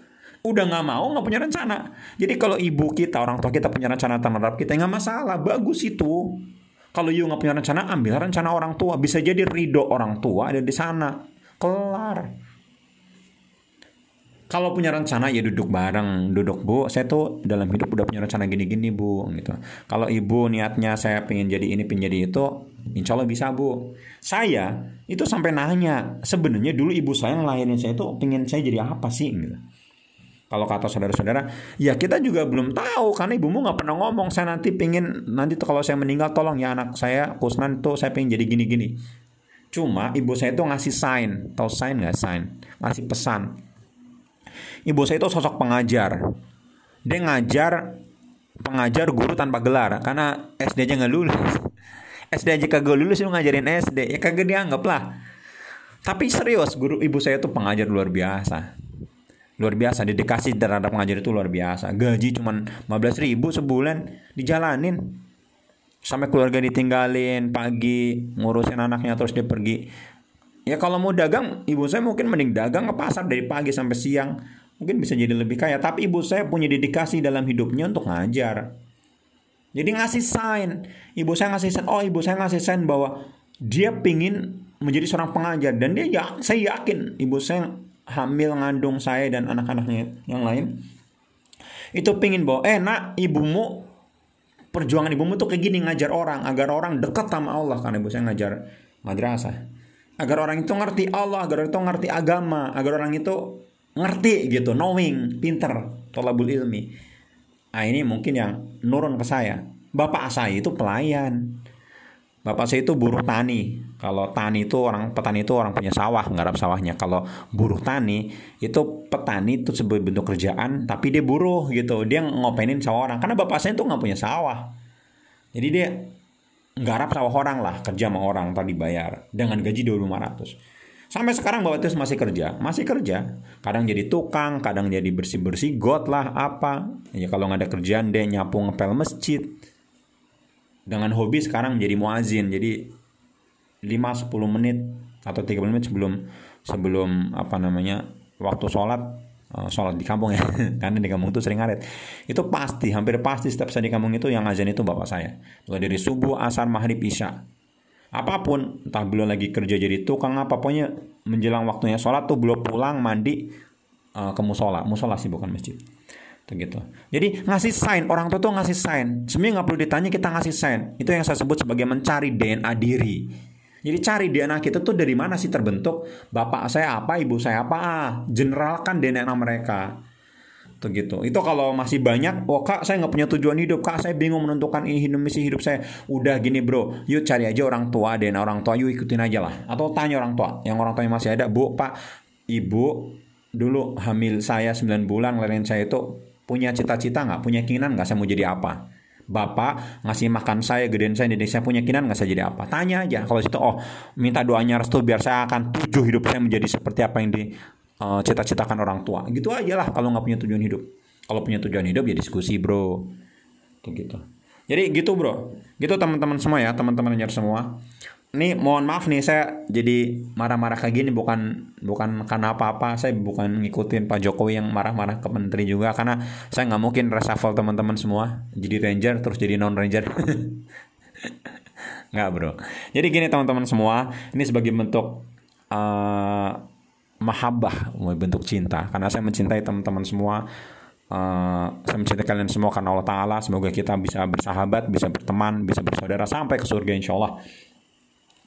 udah nggak mau nggak punya rencana. Jadi kalau ibu kita orang tua kita punya rencana terhadap kita nggak masalah. Bagus itu. Kalau you nggak punya rencana ambil rencana orang tua. Bisa jadi ridho orang tua ada di sana. Kelar. Kalau punya rencana ya duduk bareng. Duduk bu. Saya tuh dalam hidup udah punya rencana gini-gini bu gitu. Kalau ibu niatnya saya pengen jadi ini pengen jadi itu insya Allah bisa bu. Saya itu sampai nanya sebenarnya dulu ibu saya yang lahirin saya tuh pengen saya jadi apa sih? Gitu kalau kata saudara-saudara, ya kita juga belum tahu karena ibumu nggak pernah ngomong. Saya nanti pingin nanti kalau saya meninggal tolong ya anak saya Kusnan tuh saya pengen jadi gini-gini. Cuma ibu saya itu ngasih sign, tahu sign nggak sign, ngasih pesan. Ibu saya itu sosok pengajar. Dia ngajar pengajar guru tanpa gelar karena SD aja nggak lulus. SD aja kagak lulus lu ngajarin SD ya kagak dianggap lah. Tapi serius guru ibu saya itu pengajar luar biasa luar biasa dedikasi terhadap pengajar itu luar biasa. Gaji cuma 15 ribu sebulan dijalanin. Sampai keluarga ditinggalin pagi ngurusin anaknya terus dia pergi. Ya kalau mau dagang ibu saya mungkin mending dagang ke pasar dari pagi sampai siang. Mungkin bisa jadi lebih kaya. Tapi ibu saya punya dedikasi dalam hidupnya untuk ngajar. Jadi ngasih sign. Ibu saya ngasih sign. Oh ibu saya ngasih sign bahwa dia pingin menjadi seorang pengajar. Dan dia ya saya yakin ibu saya hamil ngandung saya dan anak-anaknya yang lain itu pingin bahwa eh nak ibumu perjuangan ibumu tuh kayak gini ngajar orang agar orang dekat sama Allah. Karena ibu saya ngajar madrasah. Agar orang itu ngerti Allah agar orang itu ngerti agama agar orang itu ngerti gitu knowing pinter tolabul ilmi. Nah ini mungkin yang nurun ke saya. Bapak saya itu pelayan bapak saya itu buruh tani kalau tani itu orang petani itu orang punya sawah, nggarap sawahnya. Kalau buruh tani itu petani itu sebagai bentuk kerjaan, tapi dia buruh gitu. Dia ngopenin sawah orang. Karena bapak saya itu nggak punya sawah. Jadi dia nggarap sawah orang lah, kerja sama orang tadi bayar dengan gaji 2500. Sampai sekarang bapak itu masih kerja, masih kerja. Kadang jadi tukang, kadang jadi bersih-bersih got lah apa. Ya kalau nggak ada kerjaan dia nyapu ngepel masjid. Dengan hobi sekarang menjadi muazin. Jadi 5-10 menit atau 30 menit sebelum sebelum apa namanya waktu sholat uh, sholat di kampung ya. Karena di kampung itu sering ngaret. Itu pasti hampir pasti setiap saya di kampung itu yang azan itu bapak saya. Mulai dari subuh asar maghrib isya. Apa pun entah belum lagi kerja jadi tukang apa pokoknya menjelang waktunya sholat tuh belum pulang mandi uh, ke musola. Musola sih bukan masjid gitu jadi ngasih sign orang tua tuh ngasih sign sebenarnya nggak perlu ditanya kita ngasih sign itu yang saya sebut sebagai mencari DNA diri jadi cari DNA kita tuh dari mana sih terbentuk? Bapak saya apa, ibu saya apa? Ah, generalkan DNA mereka. Tuh gitu. Itu kalau masih banyak, oh kak saya nggak punya tujuan hidup, kak saya bingung menentukan ini hidup misi hidup saya. Udah gini bro, yuk cari aja orang tua, DNA orang tua, yuk ikutin aja lah. Atau tanya orang tua, yang orang tua yang masih ada, bu, pak, ibu, dulu hamil saya 9 bulan, lain saya itu punya cita-cita nggak, punya keinginan nggak saya mau jadi apa? Bapak ngasih makan saya, gedein saya, didik saya punya kinan nggak saya jadi apa? Tanya aja. Kalau situ oh minta doanya restu biar saya akan tujuh hidup saya menjadi seperti apa yang dicita-citakan uh, orang tua. Gitu aja lah kalau nggak punya tujuan hidup. Kalau punya tujuan hidup ya diskusi bro. Tuh gitu. Jadi gitu bro. Gitu teman-teman semua ya, teman-teman nyar semua. Nih mohon maaf nih saya jadi marah-marah kayak gini bukan bukan karena apa-apa saya bukan ngikutin Pak Jokowi yang marah-marah ke menteri juga karena saya nggak mungkin reshuffle teman-teman semua jadi ranger terus jadi non ranger nggak bro. Jadi gini teman-teman semua ini sebagai bentuk uh, mahabbah bentuk cinta karena saya mencintai teman-teman semua Uh, saya mencintai kalian semua karena Allah Ta'ala Semoga kita bisa bersahabat, bisa berteman, bisa bersaudara Sampai ke surga insya Allah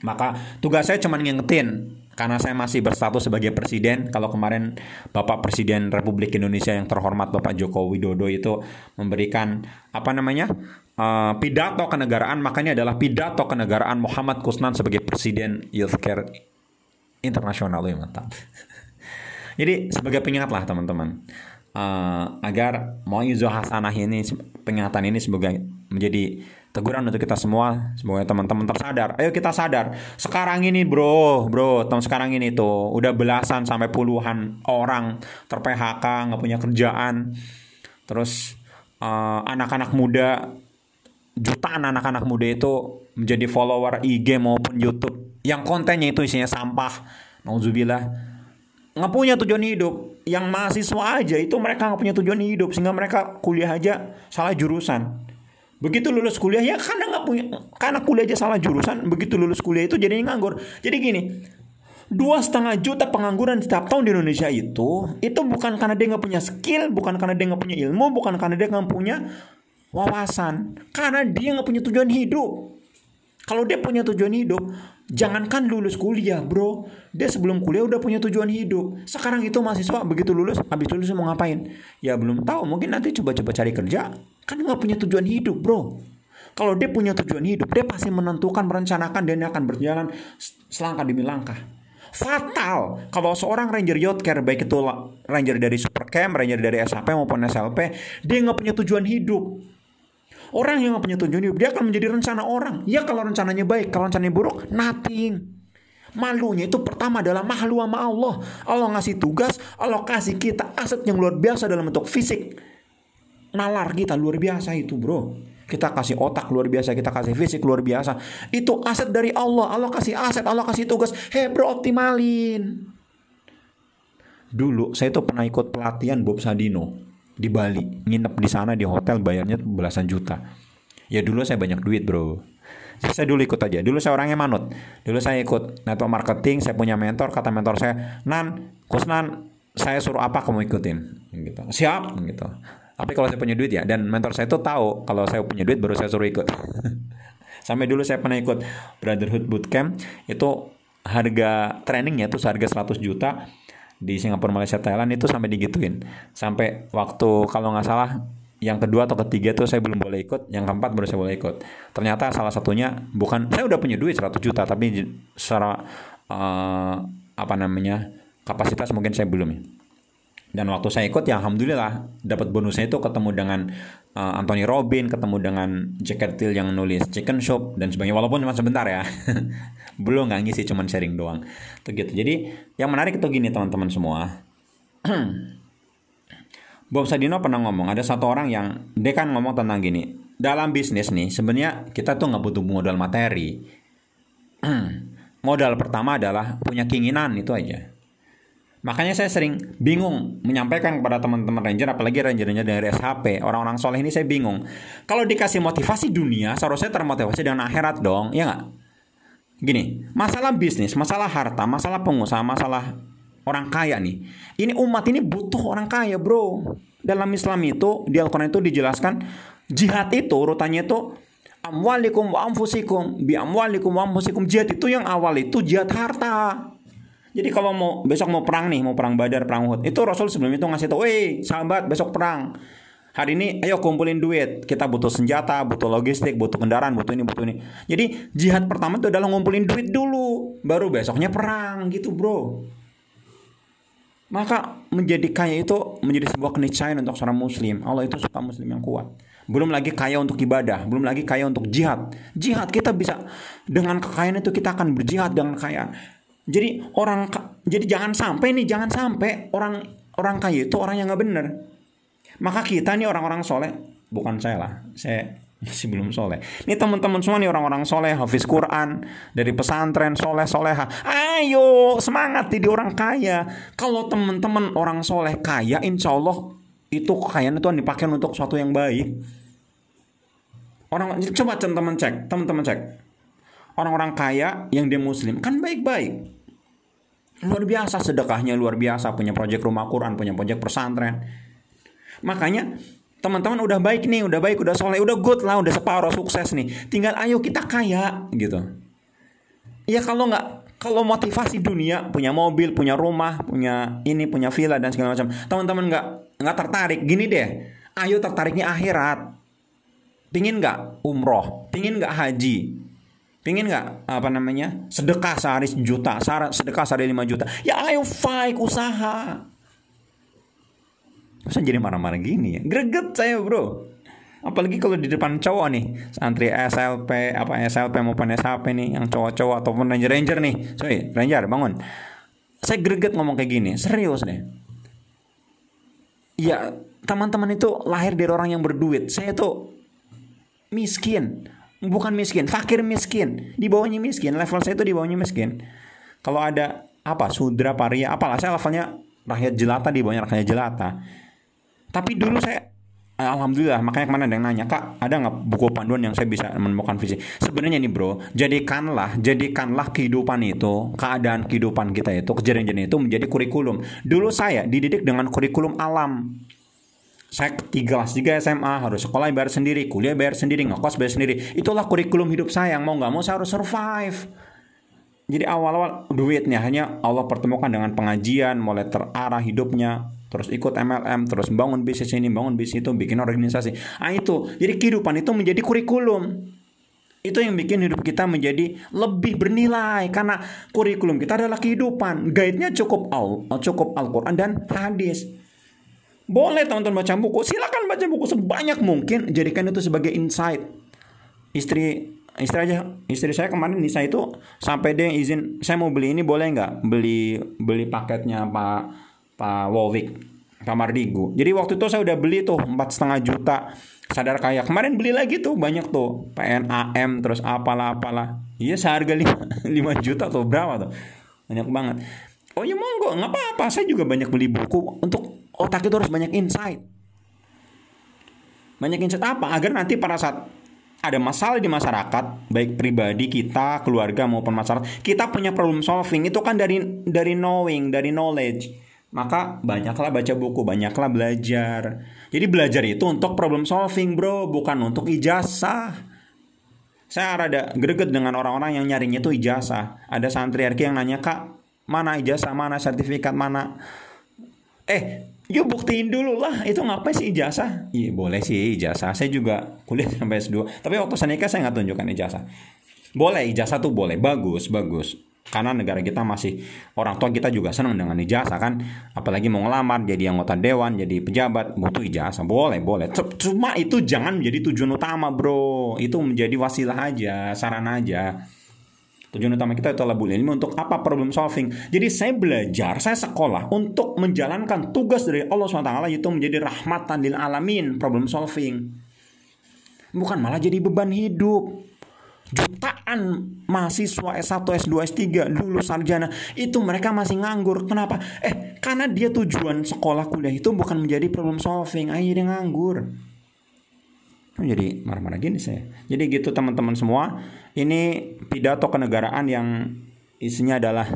maka tugas saya cuma ngingetin karena saya masih berstatus sebagai presiden. Kalau kemarin Bapak Presiden Republik Indonesia yang terhormat Bapak Joko Widodo itu memberikan apa namanya uh, pidato kenegaraan, makanya adalah pidato kenegaraan Muhammad Kusnan sebagai Presiden Youth Care Internasional ya mantap. Jadi sebagai pengingat lah teman-teman uh, agar mau Hasanah ini pengingatan ini sebagai menjadi teguran untuk kita semua. Semoga teman-teman tersadar. Ayo kita sadar. Sekarang ini bro. Bro tahun sekarang ini tuh udah belasan sampai puluhan orang ter PHK nggak punya kerjaan. Terus eh, anak-anak muda jutaan anak-anak muda itu menjadi follower IG maupun YouTube. Yang kontennya itu isinya sampah. Nauzubillah. Nggak punya tujuan hidup. Yang mahasiswa aja itu mereka nggak punya tujuan hidup. Sehingga mereka kuliah aja salah jurusan Begitu lulus kuliah ya karena nggak punya karena kuliah aja salah jurusan. Begitu lulus kuliah itu jadi nganggur. Jadi gini, dua setengah juta pengangguran setiap tahun di Indonesia itu itu bukan karena dia nggak punya skill, bukan karena dia nggak punya ilmu, bukan karena dia nggak punya wawasan, karena dia nggak punya tujuan hidup. Kalau dia punya tujuan hidup, jangankan lulus kuliah, bro. Dia sebelum kuliah udah punya tujuan hidup. Sekarang itu mahasiswa begitu lulus, habis lulus mau ngapain? Ya belum tahu. Mungkin nanti coba-coba cari kerja. Kan nggak punya tujuan hidup, bro. Kalau dia punya tujuan hidup, dia pasti menentukan, merencanakan, dan dia akan berjalan selangkah demi langkah. Fatal kalau seorang ranger care baik itu ranger dari Supercamp, ranger dari SHP maupun SLP, dia nggak punya tujuan hidup Orang yang punya tujuan hidup, dia akan menjadi rencana orang. Ya kalau rencananya baik, kalau rencananya buruk, nothing. Malunya itu pertama adalah malu sama Allah. Allah ngasih tugas, Allah kasih kita aset yang luar biasa dalam bentuk fisik. Nalar kita luar biasa itu bro. Kita kasih otak luar biasa, kita kasih fisik luar biasa. Itu aset dari Allah. Allah kasih aset, Allah kasih tugas. Hei bro optimalin. Dulu saya tuh pernah ikut pelatihan Bob Sadino di Bali. Nginep di sana di hotel bayarnya belasan juta. Ya dulu saya banyak duit bro. Saya dulu ikut aja. Dulu saya orangnya manut. Dulu saya ikut network marketing saya punya mentor. Kata mentor saya nan kusnan saya suruh apa kamu ikutin? Gitu. Siap gitu. Tapi kalau saya punya duit ya. Dan mentor saya itu tahu kalau saya punya duit baru saya suruh ikut. Sampai dulu saya pernah ikut Brotherhood Bootcamp. Itu harga trainingnya itu seharga 100 juta di Singapura Malaysia Thailand itu sampai digituin. Sampai waktu kalau nggak salah yang kedua atau ketiga tuh saya belum boleh ikut yang keempat baru saya boleh ikut. Ternyata salah satunya bukan saya udah punya duit 100 juta tapi secara uh, apa namanya kapasitas mungkin saya belum ya. Dan waktu saya ikut ya alhamdulillah dapat bonusnya itu ketemu dengan uh, Anthony Robin, ketemu dengan Jack Till yang nulis Chicken Shop dan sebagainya walaupun cuma sebentar ya. Belum nggak ngisi cuma sharing doang. Itu gitu. Jadi yang menarik itu gini teman-teman semua. Bob Sadino pernah ngomong ada satu orang yang dia kan ngomong tentang gini dalam bisnis nih sebenarnya kita tuh nggak butuh modal materi modal pertama adalah punya keinginan itu aja Makanya saya sering bingung menyampaikan kepada teman-teman ranger, apalagi rangernya dari SHP, orang-orang soleh ini saya bingung. Kalau dikasih motivasi dunia, seharusnya termotivasi dengan akhirat dong, ya nggak? Gini, masalah bisnis, masalah harta, masalah pengusaha, masalah orang kaya nih. Ini umat ini butuh orang kaya, bro. Dalam Islam itu, di Al-Quran itu dijelaskan, jihad itu urutannya itu amwalikum wa amfusikum bi amwalikum wa amfusikum jihad itu yang awal itu jihad harta jadi kalau mau besok mau perang nih, mau perang Badar, perang Uhud, itu Rasul sebelum itu ngasih tahu, "Eh, sahabat, besok perang." Hari ini ayo kumpulin duit. Kita butuh senjata, butuh logistik, butuh kendaraan, butuh ini, butuh ini. Jadi jihad pertama itu adalah ngumpulin duit dulu, baru besoknya perang gitu, Bro. Maka menjadi kaya itu menjadi sebuah keniscayaan untuk seorang muslim. Allah itu suka muslim yang kuat. Belum lagi kaya untuk ibadah, belum lagi kaya untuk jihad. Jihad kita bisa dengan kekayaan itu kita akan berjihad dengan kekayaan. Jadi orang jadi jangan sampai nih jangan sampai orang orang kaya itu orang yang nggak bener. Maka kita nih orang-orang soleh bukan saya lah. Saya masih belum soleh. Ini teman-teman semua nih orang-orang soleh, hafiz Quran dari pesantren soleh soleha. Ayo semangat jadi orang kaya. Kalau teman-teman orang soleh kaya, insya Allah itu kekayaan itu dipakai untuk sesuatu yang baik. Orang coba teman-teman cek, teman-teman cek. Orang-orang kaya yang dia muslim kan baik-baik. Luar biasa sedekahnya luar biasa punya proyek rumah Quran, punya proyek pesantren. Makanya teman-teman udah baik nih, udah baik, udah soleh, udah good lah, udah separuh sukses nih. Tinggal ayo kita kaya gitu. Ya kalau nggak kalau motivasi dunia punya mobil, punya rumah, punya ini, punya villa dan segala macam, teman-teman nggak nggak tertarik, gini deh, ayo tertariknya akhirat. Pingin nggak umroh, pingin nggak haji, pingin nggak apa namanya sedekah sehari sejuta, sedekah sehari lima juta, ya ayo fight usaha. Masa jadi marah-marah gini ya? Greget saya bro. Apalagi kalau di depan cowok nih, santri SLP, apa SLP maupun SHP nih, yang cowok-cowok ataupun ranger-ranger nih. Sorry, ranger bangun. Saya greget ngomong kayak gini, serius nih. Ya, teman-teman itu lahir dari orang yang berduit. Saya tuh miskin. Bukan miskin, fakir miskin. Di bawahnya miskin, level saya itu di bawahnya miskin. Kalau ada apa, sudra, paria, apalah saya levelnya rakyat jelata di bawahnya rakyat jelata tapi dulu saya Alhamdulillah, makanya ke mana ada yang nanya, Kak, ada nggak buku panduan yang saya bisa menemukan visi? Sebenarnya nih bro, jadikanlah, jadikanlah kehidupan itu, keadaan kehidupan kita itu, kejadian-kejadian itu menjadi kurikulum. Dulu saya dididik dengan kurikulum alam. Saya tiga kelas 3 SMA harus sekolah bayar sendiri, kuliah bayar sendiri, ngekos bayar sendiri. Itulah kurikulum hidup saya. Mau nggak mau saya harus survive. Jadi awal-awal duitnya hanya Allah pertemukan dengan pengajian, mulai terarah hidupnya, terus ikut MLM, terus bangun bisnis ini, bangun bisnis itu, bikin organisasi. Ah itu, jadi kehidupan itu menjadi kurikulum. Itu yang bikin hidup kita menjadi lebih bernilai karena kurikulum kita adalah kehidupan. Guide-nya cukup al cukup Al-Qur'an dan hadis. Boleh teman-teman baca buku, silakan baca buku sebanyak mungkin, jadikan itu sebagai insight. Istri istri aja istri saya kemarin Nisa itu sampai dia izin saya mau beli ini boleh nggak beli beli paketnya Pak Pak Wowik Kamardigu. Jadi waktu itu saya udah beli tuh empat setengah juta sadar kaya. Kemarin beli lagi tuh banyak tuh PNAM terus apalah apalah. Iya seharga 5, 5 juta tuh berapa tuh? Banyak banget. Oh ya monggo nggak apa-apa. Saya juga banyak beli buku untuk otak itu harus banyak insight. Banyak insight apa? Agar nanti pada saat ada masalah di masyarakat, baik pribadi kita, keluarga maupun masyarakat, kita punya problem solving itu kan dari dari knowing, dari knowledge maka banyaklah baca buku, banyaklah belajar. Jadi belajar itu untuk problem solving, bro, bukan untuk ijazah. Saya rada greget dengan orang-orang yang nyarinya itu ijazah. Ada santriarki yang nanya, "Kak, mana ijazah, mana sertifikat, mana?" Eh, yuk buktiin dulu lah, itu ngapain sih ijazah? Iya, boleh sih ijazah. Saya juga kuliah sampai S2, tapi waktu saya nikah saya nggak tunjukkan ijazah. Boleh ijazah tuh boleh, bagus, bagus. Karena negara kita masih orang tua kita juga senang dengan ijazah kan? Apalagi mau ngelamar jadi anggota dewan jadi pejabat butuh ijazah. Boleh boleh. Cuma itu jangan menjadi tujuan utama bro. Itu menjadi wasilah aja saran aja tujuan utama kita itu adalah ilmu untuk apa problem solving jadi saya belajar saya sekolah untuk menjalankan tugas dari Allah SWT yaitu menjadi rahmatan lil alamin problem solving bukan malah jadi beban hidup jutaan mahasiswa S1, S2, S3 lulus sarjana itu mereka masih nganggur. Kenapa? Eh, karena dia tujuan sekolah kuliah itu bukan menjadi problem solving, akhirnya nganggur. Jadi marah-marah gini saya. Jadi gitu teman-teman semua. Ini pidato kenegaraan yang isinya adalah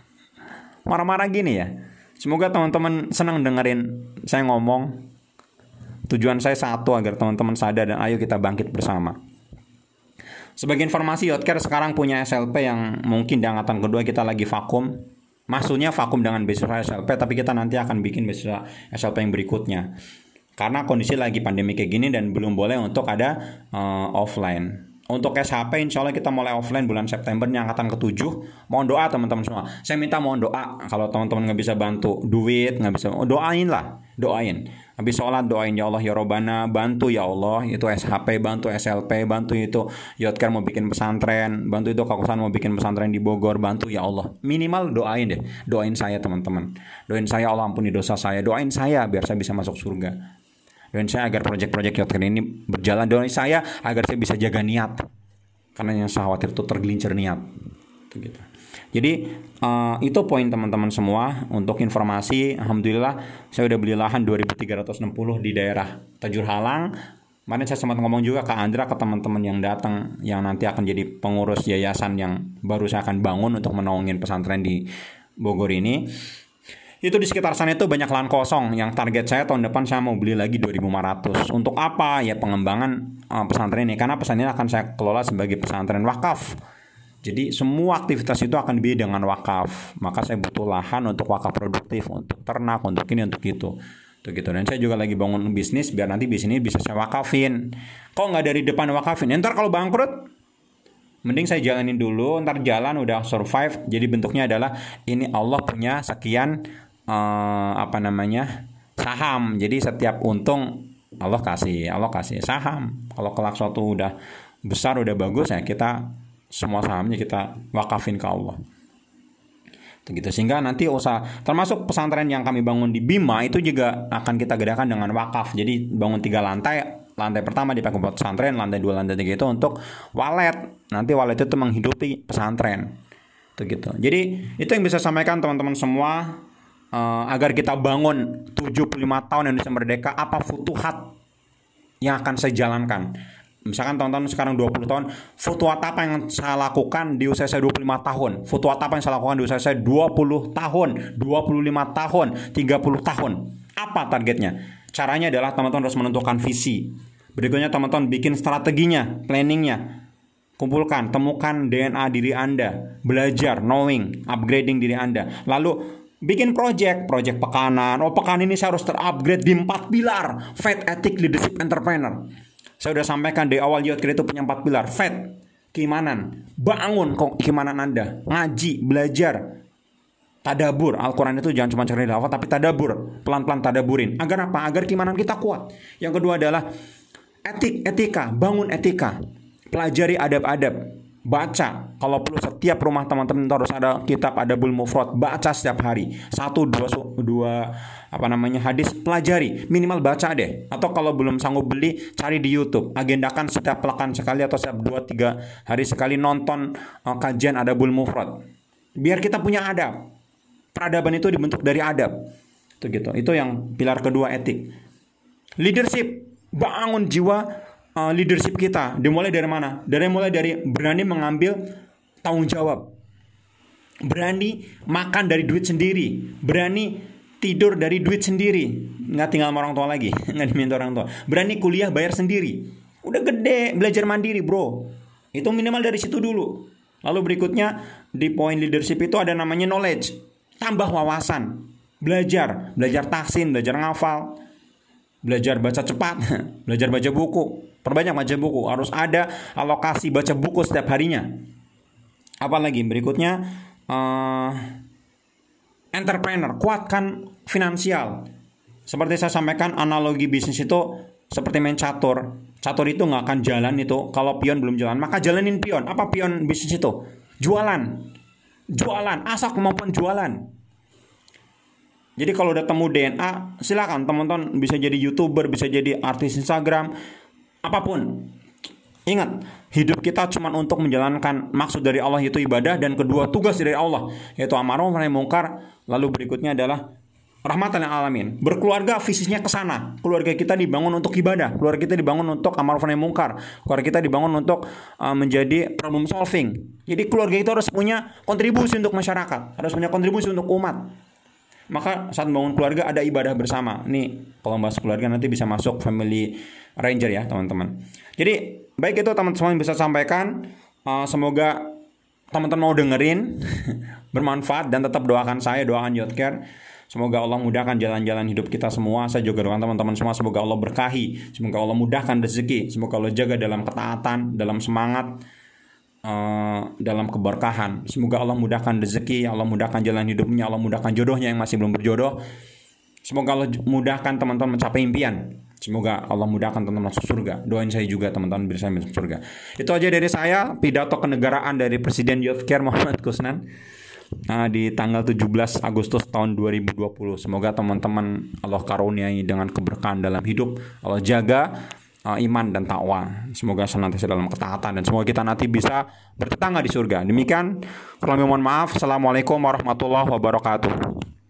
marah-marah gini ya. Semoga teman-teman senang dengerin saya ngomong. Tujuan saya satu agar teman-teman sadar dan ayo kita bangkit bersama. Sebagai informasi, Yotker sekarang punya SLP yang mungkin di angkatan kedua kita lagi vakum. Maksudnya vakum dengan beasiswa SLP, tapi kita nanti akan bikin beasiswa SLP yang berikutnya. Karena kondisi lagi pandemi kayak gini dan belum boleh untuk ada uh, offline. Untuk SHP insya Allah kita mulai offline bulan September ini angkatan ke-7 Mohon doa teman-teman semua. Saya minta mohon doa. Kalau teman-teman nggak bisa bantu duit nggak bisa oh, Doain lah. Doain. Habis sholat doain ya Allah ya Robana Bantu ya Allah. Itu SHP bantu SLP Bantu itu Yotker mau bikin pesantren Bantu itu Kakusan mau bikin pesantren di Bogor Bantu ya Allah. Minimal doain deh. Doain saya teman-teman. Doain saya Allah ampuni dosa saya. Doain saya biar saya bisa masuk surga doain saya agar proyek-proyek Yotker ini berjalan doain saya agar saya bisa jaga niat karena yang saya khawatir itu tergelincir niat. Jadi uh, itu poin teman-teman semua untuk informasi. Alhamdulillah saya udah beli lahan 2360 di daerah Tajur Halang. Kemarin saya sempat ngomong juga ke Andra ke teman-teman yang datang yang nanti akan jadi pengurus yayasan yang baru saya akan bangun untuk menaungin pesantren di Bogor ini. Itu di sekitar sana itu banyak lahan kosong yang target saya tahun depan saya mau beli lagi 2500. Untuk apa? Ya pengembangan uh, pesantren ini karena pesantren akan saya kelola sebagai pesantren wakaf jadi semua aktivitas itu akan dibiayai dengan wakaf. Maka saya butuh lahan untuk wakaf produktif, untuk ternak, untuk ini, untuk itu. Untuk gitu. Dan saya juga lagi bangun bisnis biar nanti bisnis ini bisa saya wakafin. Kok nggak dari depan wakafin? Ya, ntar kalau bangkrut, mending saya jalanin dulu. Ntar jalan udah survive. Jadi bentuknya adalah ini Allah punya sekian uh, apa namanya saham. Jadi setiap untung Allah kasih, Allah kasih saham. Kalau kelak suatu udah besar, udah bagus ya kita semua sahamnya kita wakafin ke Allah. Gitu. Sehingga nanti usaha termasuk pesantren yang kami bangun di Bima itu juga akan kita gedakan dengan wakaf. Jadi bangun tiga lantai lantai pertama dipakai buat pesantren lantai dua lantai tiga itu untuk walet. Nanti walet itu menghidupi pesantren. Itu gitu. Jadi itu yang bisa sampaikan teman-teman semua uh, agar kita bangun 75 tahun Indonesia merdeka apa futuhat yang akan saya jalankan Misalkan teman-teman sekarang 20 tahun, foto apa yang saya lakukan di usia saya 25 tahun? Foto apa yang saya lakukan di usia saya 20 tahun, 25 tahun, 30 tahun? Apa targetnya? Caranya adalah teman-teman harus menentukan visi. Berikutnya teman-teman bikin strateginya, planningnya. Kumpulkan, temukan DNA diri Anda, belajar, knowing, upgrading diri Anda. Lalu bikin project, project pekanan. Oh, pekan ini saya harus terupgrade di empat pilar, faith, ethic, leadership, entrepreneur. Saya sudah sampaikan di awal Yot itu punya empat pilar. Fed, keimanan, bangun keimanan Anda, ngaji, belajar, tadabur. Al-Quran itu jangan cuma cari lafaz tapi tadabur, pelan-pelan tadaburin. Agar apa? Agar keimanan kita kuat. Yang kedua adalah etik, etika, bangun etika. Pelajari adab-adab baca. Kalau perlu setiap rumah teman-teman harus ada kitab ada bul mufrad. Baca setiap hari. Satu dua dua apa namanya hadis. Pelajari. Minimal baca deh. Atau kalau belum sanggup beli cari di YouTube. Agendakan setiap pekan sekali atau setiap dua tiga hari sekali nonton uh, kajian ada bul mufrad. Biar kita punya adab. Peradaban itu dibentuk dari adab. Itu gitu. Itu yang pilar kedua etik. Leadership. Bangun jiwa uh, leadership kita dimulai dari mana? Dari mulai dari berani mengambil tanggung jawab. Berani makan dari duit sendiri, berani tidur dari duit sendiri, nggak tinggal sama orang tua lagi, nggak diminta orang tua. Berani kuliah bayar sendiri. Udah gede, belajar mandiri, bro. Itu minimal dari situ dulu. Lalu berikutnya di poin leadership itu ada namanya knowledge, tambah wawasan, belajar, belajar taksin, belajar ngafal, belajar baca cepat, belajar baca buku, Perbanyak baca buku, harus ada alokasi baca buku setiap harinya. Apalagi berikutnya uh, entrepreneur, kuatkan finansial. Seperti saya sampaikan analogi bisnis itu seperti main catur. Catur itu nggak akan jalan itu kalau pion belum jalan. Maka jalanin pion. Apa pion bisnis itu? Jualan. Jualan, asal kemampuan jualan. Jadi kalau udah temu DNA, silakan teman-teman bisa jadi youtuber, bisa jadi artis Instagram, apa pun. Ingat, hidup kita cuma untuk menjalankan maksud dari Allah itu ibadah dan kedua tugas dari Allah yaitu amarah nahi mungkar. Lalu berikutnya adalah rahmatan alamin. Berkeluarga fisiknya ke sana. Keluarga kita dibangun untuk ibadah. Keluarga kita dibangun untuk amar nahi mungkar. Keluarga kita dibangun untuk uh, menjadi problem solving. Jadi keluarga itu harus punya kontribusi untuk masyarakat, harus punya kontribusi untuk umat. Maka saat membangun keluarga ada ibadah bersama. Nih, kalau bahas keluarga nanti bisa masuk family Ranger ya teman-teman. Jadi baik itu teman-teman bisa sampaikan. Uh, semoga teman-teman mau dengerin bermanfaat dan tetap doakan saya doakan Yotker. Semoga Allah mudahkan jalan-jalan hidup kita semua. Saya juga doakan teman-teman semua semoga Allah berkahi, semoga Allah mudahkan rezeki, semoga Allah jaga dalam ketaatan, dalam semangat, uh, dalam keberkahan. Semoga Allah mudahkan rezeki, Allah mudahkan jalan hidupnya, Allah mudahkan jodohnya yang masih belum berjodoh. Semoga Allah mudahkan teman-teman mencapai impian. Semoga Allah mudahkan teman-teman masuk surga. Doain saya juga teman-teman bisa masuk surga. Itu aja dari saya pidato kenegaraan dari Presiden Care Muhammad Kusnan. uh, di tanggal 17 Agustus tahun 2020. Semoga teman-teman Allah karuniai dengan keberkahan dalam hidup, Allah jaga uh, iman dan takwa. Semoga senantiasa dalam ketaatan dan semoga kita nanti bisa bertetangga di surga. Demikian, kami mohon maaf. Assalamualaikum warahmatullahi wabarakatuh.